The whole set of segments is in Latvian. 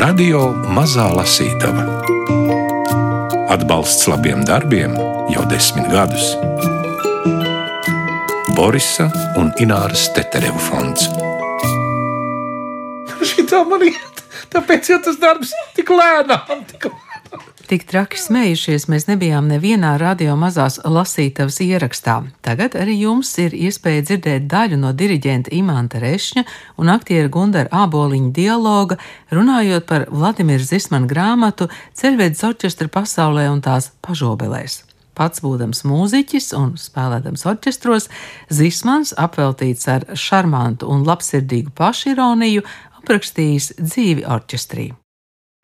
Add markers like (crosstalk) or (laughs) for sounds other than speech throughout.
Radio Mazā Lasītava Atbalsts labiem darbiem jau desmit gadus. Borisa un Ināras Tetereva fonds. Šī tā man iet, tāpēc jau tas darbs tik lēnām. Tik lēnām. Tik traki smējušies, mēs nebijām nevienā radio mazās lasītavas ierakstā. Tagad arī jums ir iespēja dzirdēt daļu no diriģenta Imanta Rešņa un aktiera Gundara Āboliņa dialoga, runājot par Vladimira Zismana grāmatu Ceļvedes orķestra pasaulē un tās pažobelēs. Pats būdams mūziķis un spēlēdams orķestros, Zismans, apveltīts ar šarmantu un labsirdīgu pašironiju, aprakstījis dzīvi orķestrī.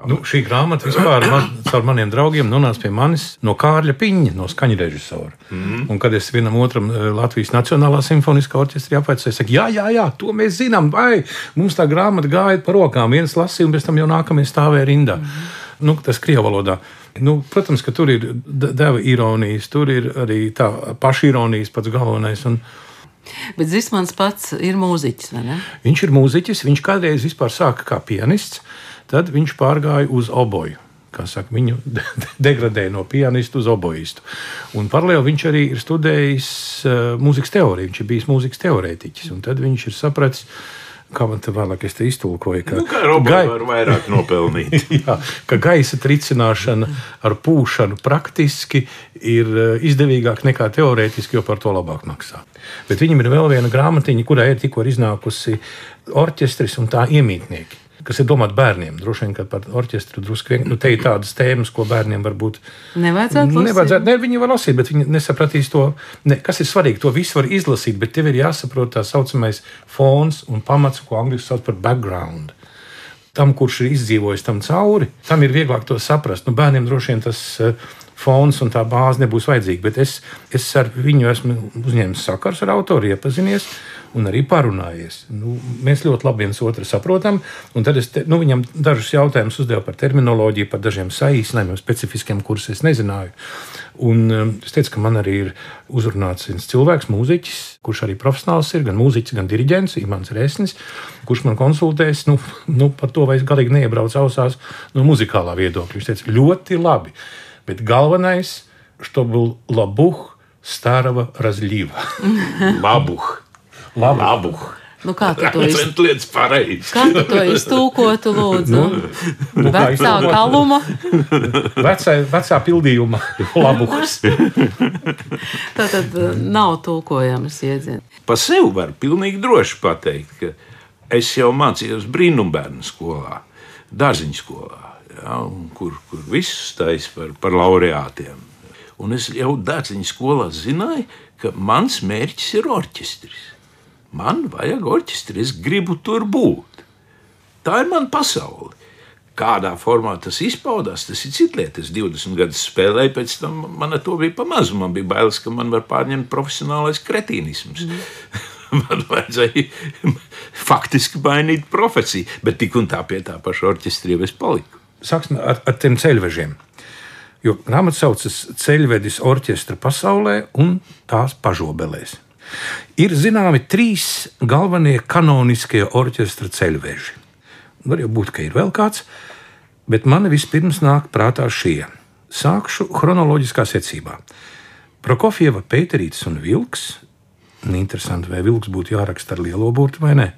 Nu, šī grāmata vispār man, caur maniem draugiem nonāca pie manis no Kārļa Piņa, no skaņu režisora. Mm. Un, kad es vienam otram eh, Latvijas Nacionālā simfoniskā orķestrī apvaicāju, es saku, jā, jā, jā, to mēs zinām, vai mums tā grāmata gāja pa rokām, viens lasīja, un pēc tam jau nākamie stāvēja rindā. Mm. Nu, tas krievu valodā. Nu, protams, ka tur ir deva ironijas, tur ir arī tā pašironijas pats galvenais. Un, Bet Zismans pats ir mūziķis, vai ne? Viņš ir mūziķis, viņš kādreiz vispār sāka kā pianists. Tad viņš pārgāja uz oboju. Saka, viņu (laughs) degradēja no pianista uz oboistu. Un paralēli viņš arī ir studējis uh, mūzikas teoriju. Viņš ir bijis mūzikas teorētiķis. Tad viņš ir sapratis, kā man te vēlāk es te iztulkoju, ka, nu, gai... var vairāk nopelnīt. (laughs) jā, ka gaisa tricināšana ar pūšanu praktiski ir izdevīgāk nekā teorētiski, jo par to labāk maksā. Bet viņam ir vēl viena grāmatiņa, kurai ir tikko iznākusi orķestris un tā iemītnieki kas ir domāts bērniem. Droši vien, ka par orķestru drusku vien, nu, te ir tādas tēmas, ko bērniem varbūt nevajadzētu lasīt. Nevajadzētu, ne, viņi var lasīt, bet viņi nesapratīs to, ne, kas ir svarīgi. To visu var izlasīt, bet tev ir jāsaprot tā saucamais fons un pamats, ko angļuiski sauc par background. Tam, kurš ir izdzīvojis tam cauri, tam ir vieglāk to saprast. Nu, bērniem droši vien tas uh, fons un tā bāze nebūs vajadzīga, bet es, es ar viņu esmu uzņēmis sakars ar autoru, iepazinies un arī parunājies. Nu, mēs ļoti labi viens otru saprotam. Tad es te, nu, viņam dažus jautājumus uzdevu par terminoloģiju, par dažiem saīsinājumiem, specifiskiem, kurus es nezināju. Un um, es teicu, ka man arī ir uzrunāts viens cilvēks, mūziķis, kurš arī profesionāls ir, gan mūziķis, gan diriģents, Imants Resnis, kurš man konsultēs nu, nu, par to, vai es galīgi neiebraucu ausās no muzikālā viedokļa. Viņš teica, ļoti labi, bet galvenais, чтобы лабух старого разлива. Лабух. Labu. Labu. Nu, kā tu to (laughs) iztūkotu? Kā tu to iztūkotu, lūdzu? Nu, vecā kaluma. vecā, vecā pildījuma labuks. (laughs) Tā tad uh, nav tulkojams iedziens. Pa sevi var pilnīgi droši pateikt, ka es jau mācījos brīnumbērnu skolā, dārziņu skolā, ja, kur, kur visus taisa par, par laureātiem. Un es jau dārziņu skolā zināju, ka mans mērķis ir orķestris Man vajag orķestri, es gribu tur būt. Tā ir mana pasaule. Kādā formā tas izpaudās, tas ir cits lieta. Es 20 gadus spēlēju, pēc tam man to bija pamazs. Man bija bailes, ka man var pārņemt profesionālais kretīnisms. Mm. (laughs) man vajadzēja faktiski mainīt profesiju, bet tik un tā pie tā paša orķestra jau es paliku. Sāksim ar, ar tiem ceļvežiem. Jo grāmata saucas Ceļvedis orķestra pasaulē un tās pažobelēs. Ir zināmi trīs galvenie kanoniskie orķestra ceļveži. Var jau būt, ka ir vēl kāds, bet man vispirms nāk prātā šie. Sākšu chronoloģiskā secībā. Prokofjeva, Pēterītis un Vilks. Interesanti, vai Vilks būtu jāraksta ar lielo burtu vai nē.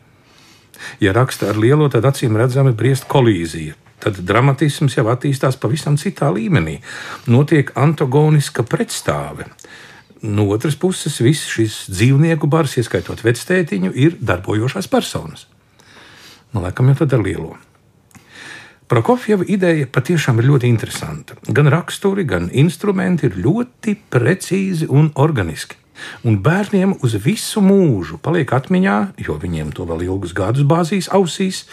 Ja raksta ar lielo, tad acīm redzami briest kolīzija. Tad dramatisms jau attīstās pavisam citā līmenī. Notiek antagoniska pretstāve. No otras puses, viss šis dzīvnieku bars, ieskaitot vectētiņu, ir darbojošās personas. Nu, laikam jau tad ar lielo. Prokofjeva ideja patiešām ir ļoti interesanta. Gan raksturi, gan instrumenti ir ļoti precīzi un organiski. Un bērniem uz visu mūžu paliek atmiņā, jo viņiem to vēl ilgus gadus bāzīs ausīs,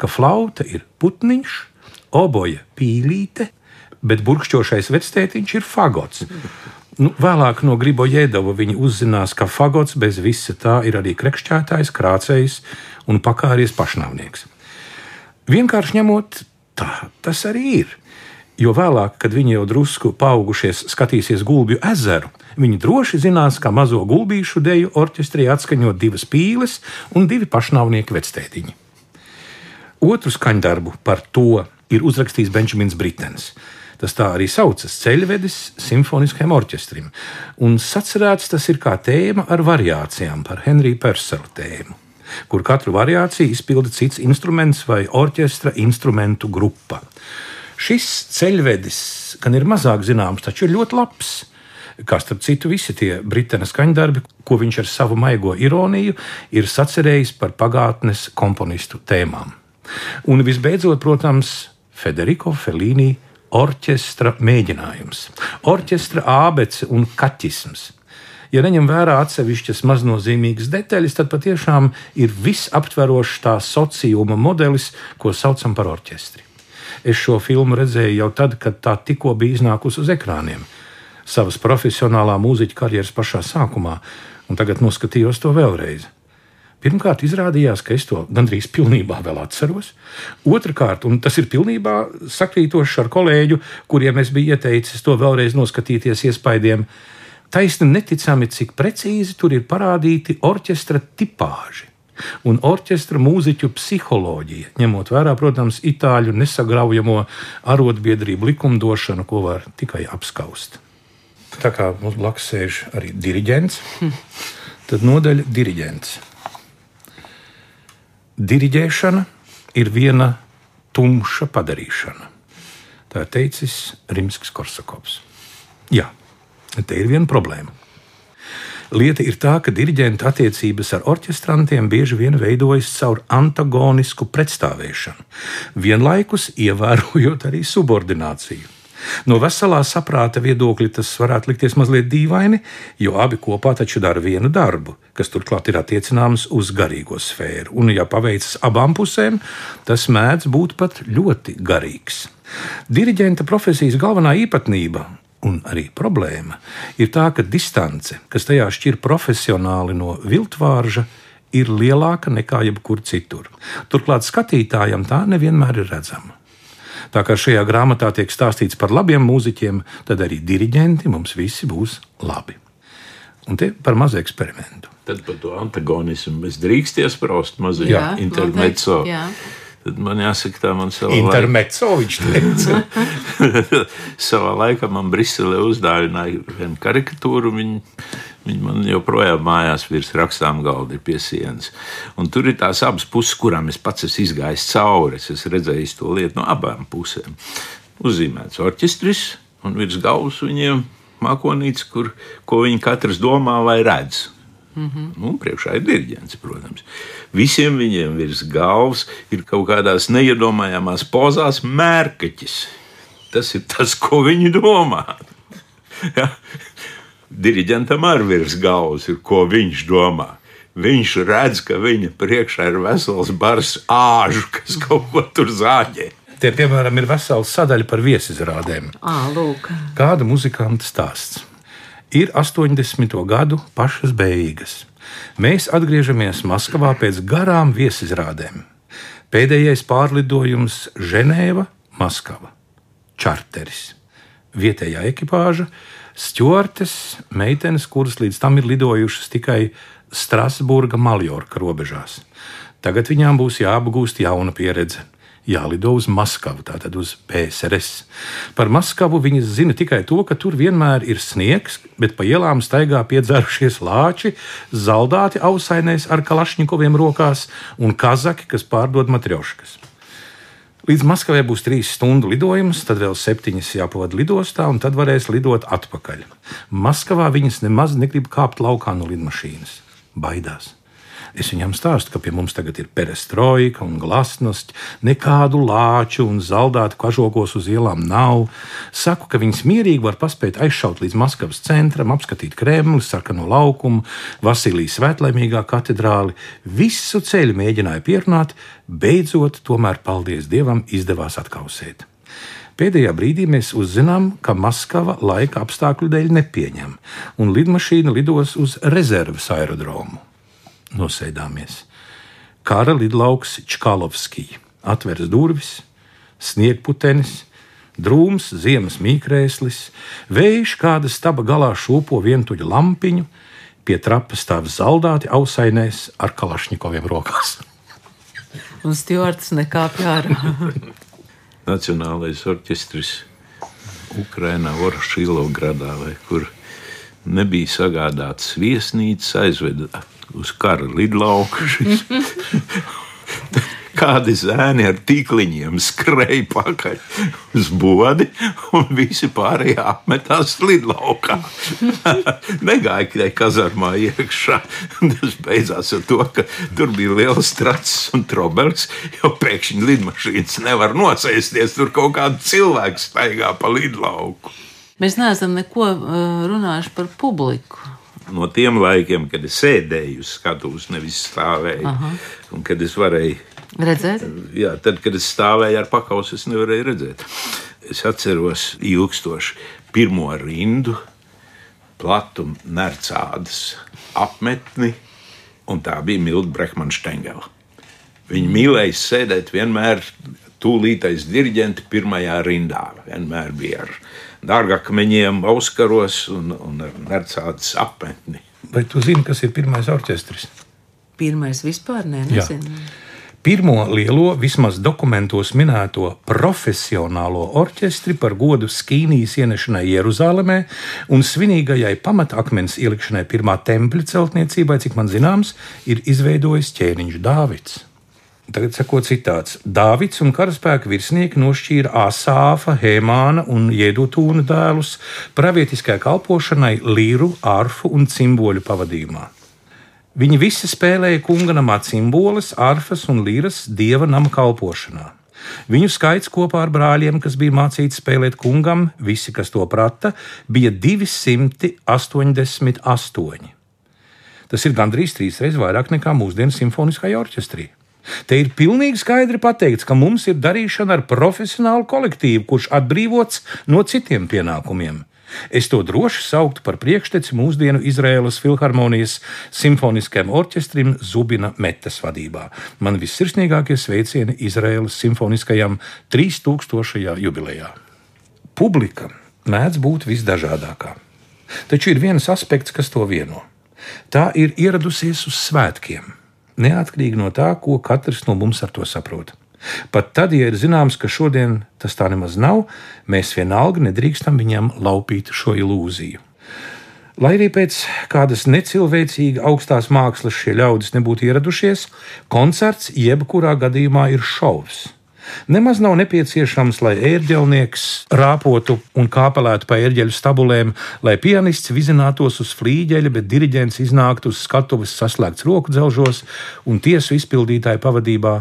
ka flauta ir putniņš, oboja pīlīte, bet burkšķošais vectētiņš ir fagots. Nu, vēlāk no Gribo Jēdova viņi uzzinās, ka fagots bez visa tā ir arī krekšķētājs, krācējs un pakāries pašnāvnieks. Vienkārši ņemot, tā tas arī ir. Jo vēlāk, kad viņi jau drusku paaugušies, skatīsies gulbju ezeru, Viņi droši zinās, ka mazo gulbīšu deju orķestrī atskaņo divas pīles un divi pašnāvnieki vectētiņi. Otru skaņdarbu par to ir uzrakstījis Benjamins Britens. Tas tā arī saucas ceļvedis simfoniskajam orķestrim, un sacerēts tas ir kā tēma ar variācijām par Henrija Persela tēmu, kur katru variāciju izpilda cits instruments vai orķestra instrumentu grupa. Šis ceļvedis gan ir mazāk zināms, taču ir ļoti labs. Kā starp citu, visi tie brīvdienas skaņdarbi, ko viņš ar savu maigo ironiju ir sacerējis par pagātnes komponistu tēmām. Un visbeidzot, protams, Federico Fellini orķestra mēģinājums, orķestra ābece un kaķisms. Ja neņem vērā atsevišķas maznozīmīgas detaļas, tad patiešām ir visaptverošs tā sociuma modelis, ko saucam par orķestri. Es šo filmu redzēju jau tad, kad tā tikko bija iznākusi uz ekrāniem, savas profesionālā mūziķa karjeras pašā sākumā, un tagad noskatījos to vēlreiz. Pirmkārt, izrādījās, ka es to gandrīz pilnībā vēl atceros. Otrakārt, un tas ir pilnībā sakrītošs ar kolēģu, kuriem es biju ieteicis to vēlreiz noskatīties iespaidiem. Taisni neticami, cik precīzi tur ir parādīti orķestra tipāži. Un orķestra mūziķu psiholoģija, ņemot vērā, protams, itāļu nesagraujamo arotbiedrību likumdošanu, ko var tikai apskaust. Tā kā mums blakus sēž arī diriģents, tad nodaļa diriģents. Diriģēšana ir viena tumša padarīšana. Tā ir teicis Rimskis Korsakovs. Jā, te ir viena problēma. Lieta ir tā, ka diriģenta attiecības ar orķestrantiem bieži vien veidojas caur antagonisku pretstāvēšanu, vienlaikus ievērojot arī subordināciju. No veselā saprāta viedokļa tas varētu likties mazliet dīvaini, jo abi kopā taču dara vienu darbu, kas turklāt ir attiecināms uz garīgo sfēru. Un, ja paveicas abām pusēm, tas mēdz būt pat ļoti garīgs. Diriģenta profesijas galvenā īpatnība un arī problēma ir tā, ka distance, kas tajā šķir profesionāli no viltvārža, ir lielāka nekā jebkur citur. Turklāt skatītājam tā nevienmēr ir redzama. Tā kā šajā grāmatā tiek stāstīts par labiem mūziķiem, tad arī diriģenti mums visi būs labi. Un te par mazu eksperimentu. Tad par to antagonismu mēs drīkst iesprāst mazajā intermezzo. Tad man jāsaka, tā man savā Intermezzo viņš teica. (laughs) savā laikā man Briselē uzdāvināja vienu karikatūru. Viņa Viņi man joprojām mājās virs rakstām galda ir pie sienas. Un tur ir tās abas puses, kurām es pats esmu izgājis cauri. Es esmu redzējis to lietu no abām pusēm. Uzzīmēts orķestris un virs galvas viņiem mākonīts, kur, ko viņi katrs domā vai redz. Mm -hmm. nu, priekšā ir diriģents, protams. Visiem viņiem virs galvas ir kaut kādās neiedomājamās pozās mērkaķis. Tas ir tas, ko viņi domā. ja? diriģentam ar virs galvas ir, ko viņš domā. Viņš redz, ka viņa priekšā ir vesels bars āžu, kas kaut ko tur zāģē. Tie, piemēram, ir vesela sadaļa par viesizrādēm. À, lūk. Kāda muzikanta stāsts? Ir 80. gadu pašas beigas. Mēs atgriežamies Maskavā pēc garām viesizrādēm. Pēdējais pārlidojums Ženēva, Maskava, čarteris. Vietējā ekipāža stjortes, meitenes, kuras līdz tam ir lidojušas tikai Strasburga, Maljorka robežās. Tagad viņām būs jāapgūst jauna pieredze. Jālido uz Maskavu, tātad uz PSRS. Par Maskavu viņas zina tikai to, ka tur vienmēr ir sniegs, bet pa ielām staigā piedzērušies lāči, zaldāti ausainēs ar kalašņikoviem rokās un kazaki, kas pārdod matrioškas. Līdz Maskavai būs trīs stundu lidojums, tad vēl septiņas jāpavada lidostā, un tad varēs lidot atpakaļ. Maskavā viņas nemaz negrib kāpt laukā no lidmašīnas. Baidās. Es viņam stāstu, ka pie mums tagad ir perestroika un glasnost, nekādu lāču un zaldātu kažokos uz ielām nav. Saku, ka viņas mierīgi var paspēt aizšaut līdz Maskavas centram, apskatīt Kremli, sarkano laukumu, Vasilijas svētlaimīgā katedrāli. Visu ceļu mēģināja pierunāt, beidzot, tomēr, paldies Dievam, izdevās atkausēt. Pēdējā brīdī mēs uzzinām, ka Maskava laika apstākļu dēļ nepieņem, un lidmašīna lidos uz rezerves aerodromu nosēdāmies. Kara lidlauks Čkalovskij atveras durvis, sniegputenis, Drūms, ziemas mīkrēslis, vējš kāda staba galā šūpo vientuļu lampiņu, pie trapas stāv zaldāti ausainēs ar kalašņikoviem rokās. Un stjorts nekāpj ārā. (laughs) Nacionālais orķestris Ukrainā, Oršīlogradā, vai kur nebija sagādāts viesnīcas, aizveda uz kara lidlauku. šis. (laughs) Kādi zēni ar tīkliņiem skrēja pakaļ uz bodi, un visi pārējie apmetās lidlaukā. (laughs) Negāja tikai kazarmā iekšā. Tas beidzās ar to, ka tur bija liels tracis un trobels, jo pēkšņi lidmašīnas nevar nosēsties. Tur kaut kāda cilvēka staigā pa lidlauku. Mēs neesam neko uh, runājuši par publiku. No tiem laikiem, kad es sēdēju uz skatuves, nevis stāvēju, Aha. un kad es varēju Redzēt, Jā, tad, kad es stāvēju ar pakausu, es nevarēju redzēt. Es atceros ilgstoši pirmo rindu, platu nercādas apmetni, un tā bija Milda Brehmana Stengela. Viņa mīlēja sēdēt vienmēr tūlītais diriģenti pirmajā rindā. Vienmēr bija ar dārgakmeņiem, auskaros un, un ar nercādas apmetni. Vai tu zini, kas ir pirmais orķestris? pirmais vispār nē, Jā. nezinu. Pirmo lielo, vismaz dokumentos minēto profesionālo orķestri par godu skīnijas ienešanai Jeruzalemē un svinīgajai pamatakmens ielikšanai pirmā tempļa celtniecībai, cik man zināms, ir izveidojis ķēniņš Dāvids. Tagad seko citāts. Dāvids un karaspēka virsnieki nošķīra Asāfa, Hēmāna un Jedutūna dēlus pravietiskai kalpošanai līru, arfu un cimboļu pavadījumā. Viņi visi spēlēja kunga namā cimbolus, arfas un līras dieva nama kalpošanā. Viņu skaits kopā ar brāļiem, kas bija mācīti spēlēt kungam, visi, kas to prata, bija 288. Tas ir gandrīz trīsreiz vairāk nekā mūsdienu simfoniskajā orķestrī. Te ir pilnīgi skaidri pateikts, ka mums ir darīšana ar profesionālu kolektīvu, kurš atbrīvots no citiem pienākumiem. Es to droši sauktu par priekšteci mūsdienu Izraēlas filharmonijas simfoniskajam orķestrim Zubina Metas vadībā. Man vissirsnīgākie sveicieni Izraēlas simfoniskajam 3000. jubilejā. Publika mēdz būt visdažādākā. Taču ir viens aspekts, kas to vieno. Tā ir ieradusies uz svētkiem, neatkarīgi no tā, ko katrs no mums ar to saprot. Pat tad, ja ir zināms, ka šodien tas tā nemaz nav, mēs vienalga nedrīkstam viņam laupīt šo ilūziju. Lai arī pēc kādas necilvēcīgi augstās mākslas šie ļaudis nebūtu ieradušies, koncerts jebkurā gadījumā ir šovs. Nemaz nav nepieciešams, lai ērģelnieks rāpotu un kāpelētu pa ērģeļu stabulēm, lai pianists vizinātos uz flīģeļa, bet diriģents iznāktu uz skatuves saslēgts roku dzelžos un tiesu izpildītāju pavadībā.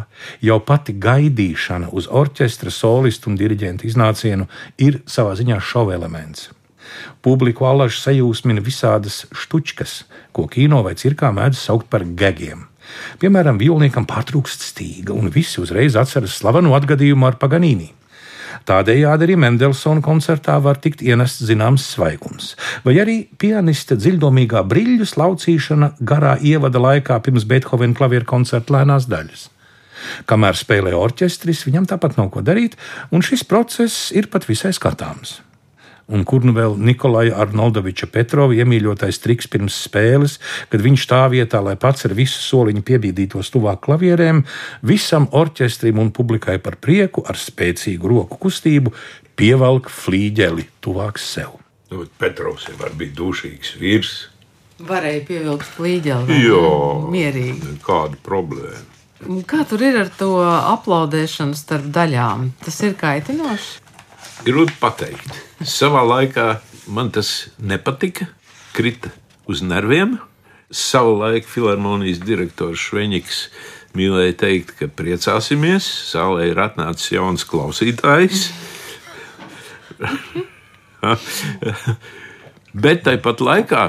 Jau pati gaidīšana uz orķestra, solistu un diriģenta iznācienu ir savā ziņā šova elements. Publiku allaži sajūsmina visādas štučkas, ko kino vai cirkā mēdz saukt par gegiem. Piemēram, vilniekam pārtrūkst stīga, un visi uzreiz atceras slavenu atgadījumu ar Paganīni. Tādējādi arī Mendelsona koncertā var tikt ienests zināms svaigums, vai arī pianista dziļdomīgā brīļu slaucīšana garā ievada laikā pirms Beethovena klavieru koncerta lēnās daļas. Kamēr spēlē orķestris, viņam tāpat nav ko darīt, un šis process ir pat visai skatāms. Un kur nu vēl Nikolai Arnoldoviča Petrova iemīļotais triks pirms spēles, kad viņš tā vietā, lai pats ar visu soliņu piebīdītos tuvāk klavierēm, visam orķestrim un publikai par prieku ar spēcīgu roku kustību pievelk flīģeli tuvāk sev. Nu, Petrovs jau būt dušīgs vīrs. Varēja pievilkt flīģeli. Jā, mierīgi. Kāda problēma? Kā tur ir ar to aplaudēšanu starp daļām? Tas ir kaitinoši. Grūti pateikt. Savā laikā man tas nepatika, krita uz nerviem. Savulaik filharmonijas direktors Šveņiks mīlēja teikt, ka priecāsimies, zālē ir atnācis jauns klausītājs. (laughs) Bet tāpat laikā,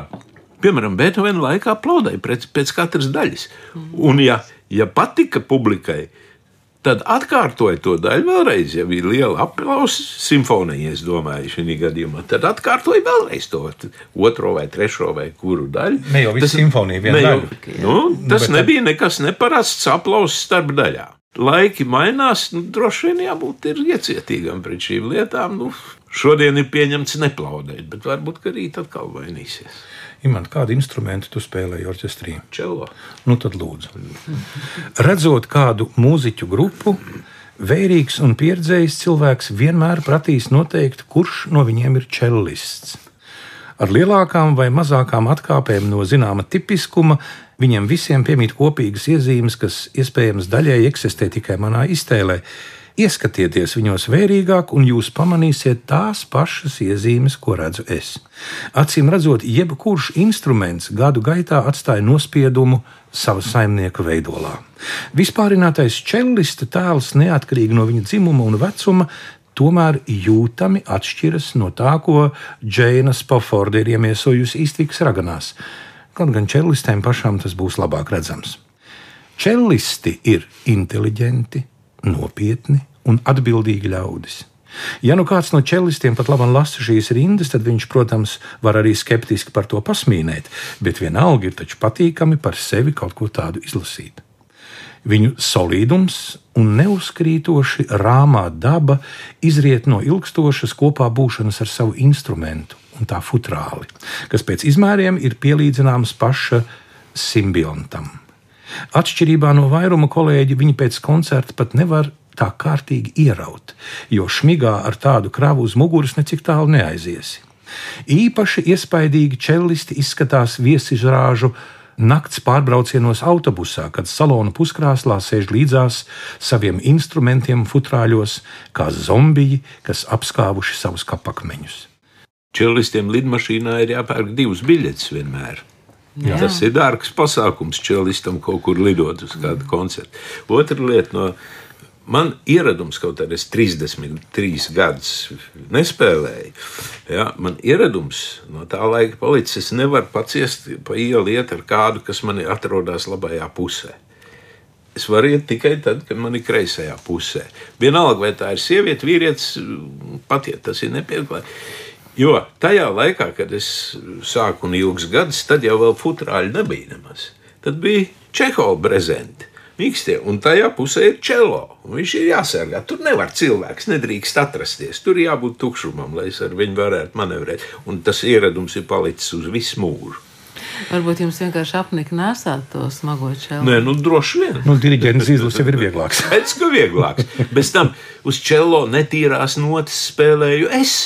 piemēram, Beethovena laikā aplaudēja pēc, pēc katras daļas. Un, ja, ja patika publikai, tad atkārtoja to daļu vēlreiz. Ja bija liela aplausa simfonija, es domāju, šī gadījumā, tad atkārtoja vēlreiz to otro vai trešo vai kuru daļu. Ne jau visa simfonija jau, daļa. nu, tas bet nebija nekas neparasts aplauss starp daļām. laiki mainās, nu, droši vien jābūt iecietīgam pret šīm lietām. Nu, šodien ir pieņemts neplaudēt, bet varbūt rīt atkal mainīsies. Imants, kādu instrumentu tu spēlēji orķestrī? Čelo. Nu, tad lūdzu. Redzot kādu mūziķu grupu, vērīgs un pieredzējis cilvēks vienmēr prasīs noteikt, kurš no viņiem ir čelists. Ar lielākām vai mazākām atkāpēm no zināma tipiskuma viņiem visiem piemīt kopīgas iezīmes, kas iespējams daļēji eksistē tikai manā iztēlē. Ieskatieties viņos vērīgāk, un jūs pamanīsiet tās pašas iezīmes, ko redzu es. Acīm redzot, jebkurš instruments gadu gaitā atstāja nospiedumu sava saimnieka veidolā. Vispārinātais čellista tēls, neatkarīgi no viņa dzimuma un vecuma, tomēr jūtami atšķiras no tā, ko Džeina Spoforda ir iemiesojusi iztiks raganās. Kaut gan čellistēm pašām tas būs labāk redzams. Čellisti ir inteliģenti, nopietni un atbildīgi ļaudis. Ja nu kāds no čelistiem pat labi lasa šīs rindas, tad viņš, protams, var arī skeptiski par to pasmīnēt, bet vienalga ir taču patīkami par sevi kaut ko tādu izlasīt. Viņu solidums un neuzkrītoši rāmā daba izriet no ilgstošas kopā būšanas ar savu instrumentu un tā futrāli, kas pēc izmēriem ir pielīdzināms paša simbiontam. Atšķirībā no vairuma kolēģi, viņi pēc koncerta pat nevar tā kārtīgi ieraut, jo šmigā ar tādu kravu uz muguras necik tālu neaiziesi. Īpaši iespaidīgi čelisti izskatās viesizrāžu nakts pārbraucienos autobusā, kad salona puskrāslā sēž līdzās saviem instrumentiem futrāļos, kā zombiji, kas apskāvuši savus kapakmeņus. Čelistiem lidmašīnā ir jāpērk divas biļetes vienmēr. Jā. Tas ir dārgs pasākums čelistam kaut kur lidot uz kādu koncertu. Otra lieta no man ieradums, kaut arī es 33 gadus nespēlēju, ja, man ieradums no tā laika palicis. Es nevaru paciest pa ielu iet ar kādu, kas man atrodas labajā pusē. Es varu iet tikai tad, kad man ir kreisajā pusē. Vienalga, vai tā ir sieviete, vīrietis, patiet, tas ir nepieklājīgi. Jo tajā laikā, kad es sāku un ilgus gadus, tad jau vēl futrāļi nebija nemaz. Tad bija Čehova prezenti mīkstie, un tajā pusē ir čelo. Viņš ir jāsargā. Tur nevar cilvēks, nedrīkst atrasties. Tur jābūt tukšumam, lai es ar viņu varētu manevrēt. Un tas ieradums ir palicis uz visu mūžu. Varbūt jums vienkārši apnika nesāt to smago čelu. Nē, nu droši vien. Nu, diriģents izlase jau ir vieglāks. Pēc ka vieglāks. Bez tam uz čelo netīrās notis spēlēju es,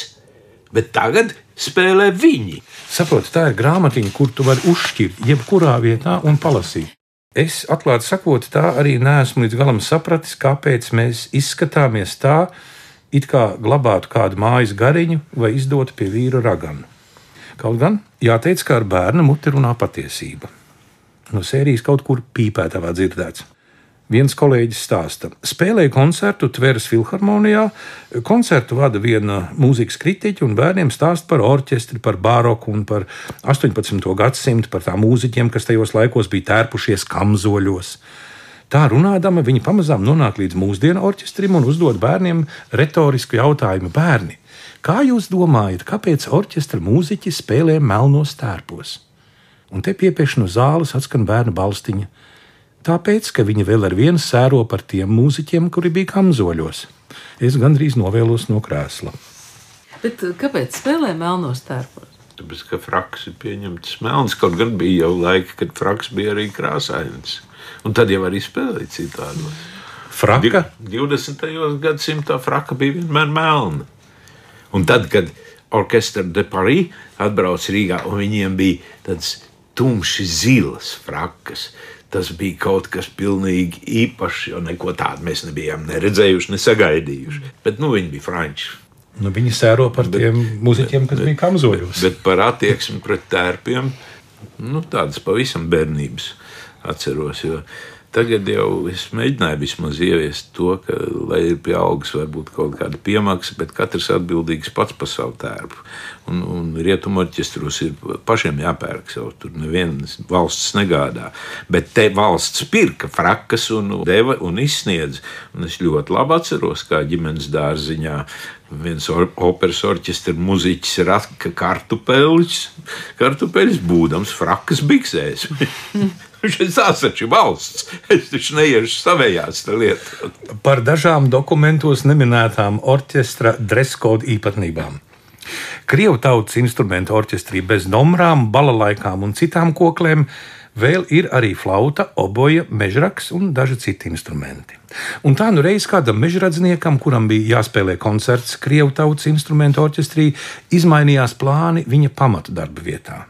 bet tagad spēlē viņi. Saprotu, tā ir grāmatiņa, kur tu vari uzšķirt jebkurā vietā un palasīt. Es, atklāti sakot, tā arī neesmu līdz galam sapratis, kāpēc mēs izskatāmies tā, it kā glabātu kādu mājas gariņu vai izdotu pie vīra raganu. Kaut gan jāteic, ka ar bērnu muti runā patiesība. No sērijas kaut kur pīpētavā dzirdēts. Viens kolēģis stāsta, spēlēja koncertu Tveres filharmonijā. Koncertu vada viena mūzikas kritiķa, un bērniem stāsta par orķestri, par baroku un par 18. gadsimtu, par tām mūziķiem, kas tajos laikos bija tērpušies kamzoļos. Tā runādama, viņa pamazām nonāk līdz mūsdienu orķestrim un uzdod bērniem retorisku jautājumu: Bērni, kā jūs domājat, kāpēc orķestra mūziķi spēlē melnos tērpos? Un te piepieši no zāles atskan bērnu balstiņa. Tāpēc, ka viņa vēl ar vienu sēro par tiem mūziķiem, kuri bija kamzoļos. Es gandrīz novēlos no krēsla. Bet uh, kāpēc spēlē melnos tērpos? Tāpēc, ka fraks ir pieņemts melns, kaut gan bija jau laiki, kad fraks bija arī krāsains. Un tad jau arī spēlēja citādi. Fraka? 20. gadsimtā fraka bija vienmēr melna. Un tad, kad orķestra de Paris atbrauca Rīgā, un viņiem bija tāds tumši zilas frakas, tas bija kaut kas pilnīgi īpašs, jo neko tādu mēs nebijām neredzējuši, ne sagaidījuši. Bet nu, viņi bija franči. Nu, viņi sēro par bet, tiem mūziķiem, kas bet, bija kamzoļos. Bet, par attieksmi pret tērpiem, nu, tādas pavisam bērnības atceros. Tagad jau es mēģināju vismaz ieviest to, ka, lai ir pie algas, varbūt kaut kāda piemaksa, bet katrs atbildīgs pats par savu tērpu. Un, un rietumorķestros ir pašiem jāpērk sev, tur nevienas valsts negādā. Bet te valsts pirka frakas un deva un izsniedz. Un es ļoti labi atceros, kā ģimenes dārziņā viens or, operas orķestra mūziķis raka kartupeļus, kartupeļus būdams frakas biksēs. (laughs) Viņš taču ir valsts. Es taču neiešu savējās lietās. Par dažām dokumentos neminētām orķestra dreskodu īpatnībām. Krievu tautas instrumentu orķestrī bez nomrām, balalaikām un citām koklēm vēl ir arī flauta, oboja, mežraks un daži citi instrumenti. Un tā nu reiz kādam mežradzniekam, kuram bija jāspēlē koncerts Krievu tautas instrumentu orķestrī, izmainījās plāni viņa pamatu darba vietā.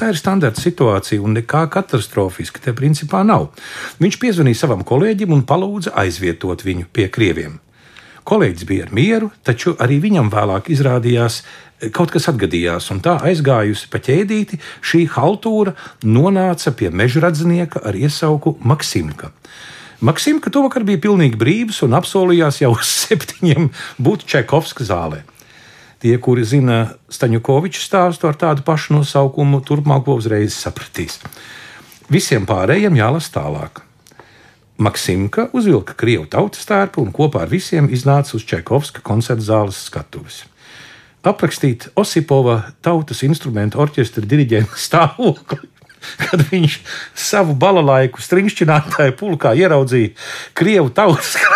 Tā ir standarta situācija un nekā katastrofiska te principā nav. Viņš piezvanīja savam kolēģim un palūdza aizvietot viņu pie krieviem. Kolēģis bija ar mieru, taču arī viņam vēlāk izrādījās, kaut kas atgadījās, un tā aizgājusi pa ķēdīti, šī haltūra nonāca pie mežradznieka ar iesauku Maksimka. Maksimka tovakar bija pilnīgi brīvs un apsolījās jau (laughs) uz septiņiem būt Čekovska zālē. Tie, kuri zina Staņukoviča stāstu ar tādu pašu nosaukumu, turpmāk uzreiz sapratīs. Visiem pārējiem jālasa tālāk. Maksimka uzvilka krievu tautas tērpu un kopā ar visiem iznāca uz Čekovska koncerta zāles skatuves. Aprakstīt Osipova tautas instrumentu orķestra diriģenta (laughs) stāvokli kad viņš savu balalaiku stringšķinātāju pulkā ieraudzīja krievu tautas (laughs)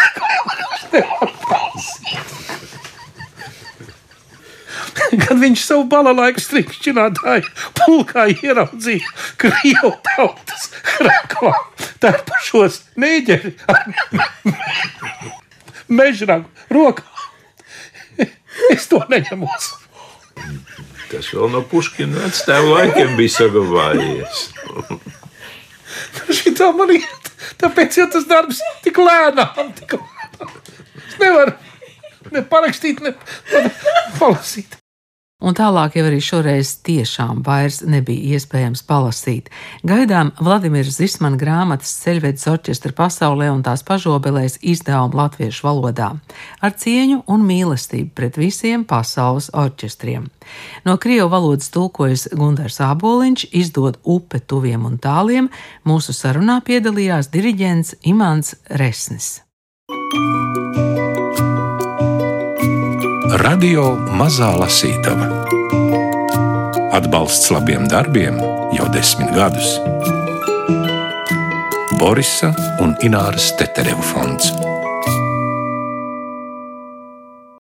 kad viņš savu balalaiku strikšķinātāju pulkā ieraudzīja krievu tautas krakla, tā pašos mēģeri ar mežragu rokā. Es to neņemos. Tas vēl no Puškina vectēva laikiem bija saglabājies. Šī tā man iet, tāpēc jau tas darbs tik lēnām, tik lēnām. Es nevaru ne parakstīt, ne palasīt un tālāk jau arī šoreiz tiešām vairs nebija iespējams palasīt. Gaidām Vladimirs Zismana grāmatas ceļvedes orķestra pasaulē un tās pažobelēs izdevumu latviešu valodā, ar cieņu un mīlestību pret visiem pasaules orķestriem. No krievu valodas tulkojas Gundars Āboliņš, izdod upe tuviem un tāliem, mūsu sarunā piedalījās diriģents Imants Resnis. thank you Radio Mazā Lasītava. Atbalsts labiem darbiem jau desmit gadus. Borisa un Ināras Teterevu fonds.